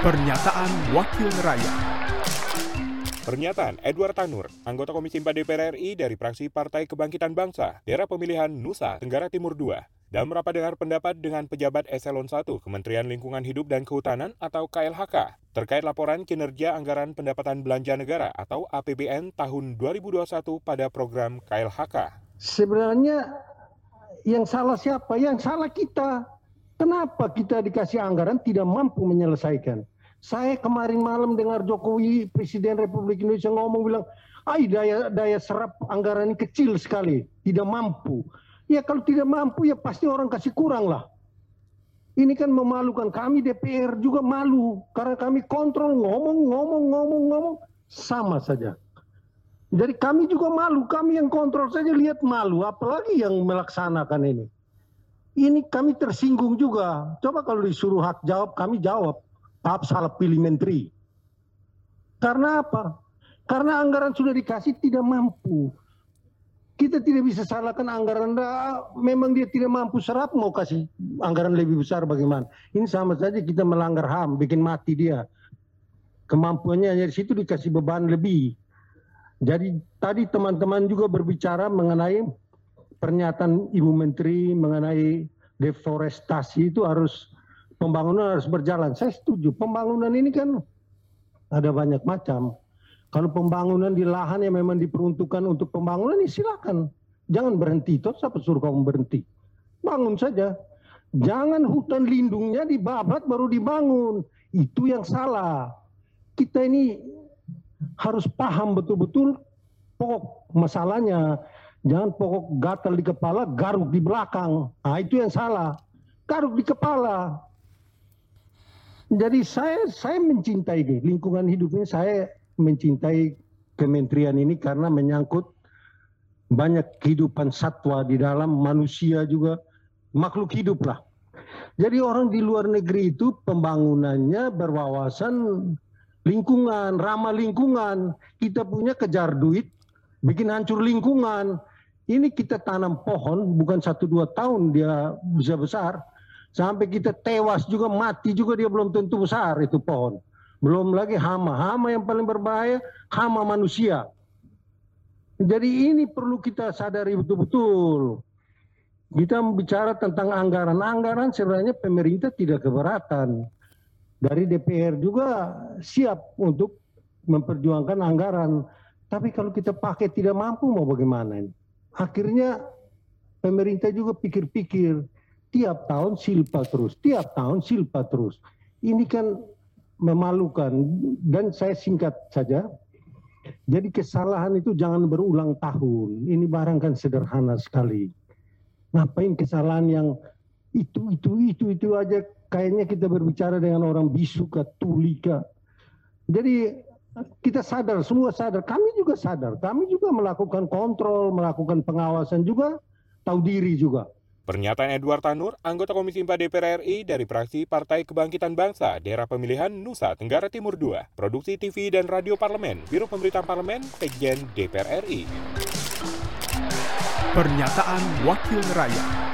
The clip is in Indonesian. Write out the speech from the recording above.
Pernyataan Wakil Rakyat Pernyataan Edward Tanur, anggota Komisi 4 DPR RI dari fraksi Partai Kebangkitan Bangsa, daerah pemilihan Nusa Tenggara Timur II, dan merapat dengar pendapat dengan pejabat Eselon 1 Kementerian Lingkungan Hidup dan Kehutanan atau KLHK terkait laporan kinerja anggaran pendapatan belanja negara atau APBN tahun 2021 pada program KLHK. Sebenarnya yang salah siapa? Yang salah kita. Kenapa kita dikasih anggaran tidak mampu menyelesaikan? Saya kemarin malam dengar Jokowi Presiden Republik Indonesia ngomong bilang, "Ai daya daya serap anggaran ini kecil sekali, tidak mampu." Ya kalau tidak mampu ya pasti orang kasih kurang lah. Ini kan memalukan kami DPR juga malu karena kami kontrol ngomong ngomong ngomong ngomong sama saja. Jadi kami juga malu, kami yang kontrol saja lihat malu, apalagi yang melaksanakan ini. Ini kami tersinggung juga. Coba kalau disuruh hak jawab, kami jawab Maaf salah pilih menteri. Karena apa? Karena anggaran sudah dikasih tidak mampu. Kita tidak bisa salahkan anggaran. Memang dia tidak mampu serap mau kasih anggaran lebih besar bagaimana. Ini sama saja kita melanggar HAM, bikin mati dia. Kemampuannya dari situ dikasih beban lebih. Jadi tadi teman-teman juga berbicara mengenai pernyataan Ibu Menteri mengenai deforestasi itu harus pembangunan harus berjalan. Saya setuju. Pembangunan ini kan ada banyak macam. Kalau pembangunan di lahan yang memang diperuntukkan untuk pembangunan, ya silakan. Jangan berhenti. Itu siapa suruh kamu berhenti? Bangun saja. Jangan hutan lindungnya dibabat baru dibangun. Itu yang salah. Kita ini harus paham betul-betul pokok masalahnya. Jangan pokok gatal di kepala, garuk di belakang. Nah, itu yang salah. Garuk di kepala. Jadi saya saya mencintai ini, lingkungan hidup ini saya mencintai kementerian ini karena menyangkut banyak kehidupan satwa di dalam manusia juga makhluk hidup lah. Jadi orang di luar negeri itu pembangunannya berwawasan lingkungan, ramah lingkungan. Kita punya kejar duit, bikin hancur lingkungan. Ini kita tanam pohon bukan satu dua tahun dia bisa besar Sampai kita tewas juga, mati juga dia belum tentu besar itu pohon. Belum lagi hama. Hama yang paling berbahaya, hama manusia. Jadi ini perlu kita sadari betul-betul. Kita bicara tentang anggaran-anggaran sebenarnya pemerintah tidak keberatan. Dari DPR juga siap untuk memperjuangkan anggaran. Tapi kalau kita pakai tidak mampu mau bagaimana? Akhirnya pemerintah juga pikir-pikir tiap tahun silpa terus, tiap tahun silpa terus. Ini kan memalukan dan saya singkat saja. Jadi kesalahan itu jangan berulang tahun. Ini barang kan sederhana sekali. Ngapain kesalahan yang itu itu itu itu aja kayaknya kita berbicara dengan orang bisu ke tulika. Jadi kita sadar, semua sadar, kami juga sadar, kami juga melakukan kontrol, melakukan pengawasan juga, tahu diri juga. Pernyataan Edward Tanur, anggota Komisi 4 DPR RI dari fraksi Partai Kebangkitan Bangsa, daerah pemilihan Nusa Tenggara Timur II, Produksi TV dan Radio Parlemen, Biro Pemberitaan Parlemen, Sekjen DPR RI. Pernyataan Wakil Rakyat.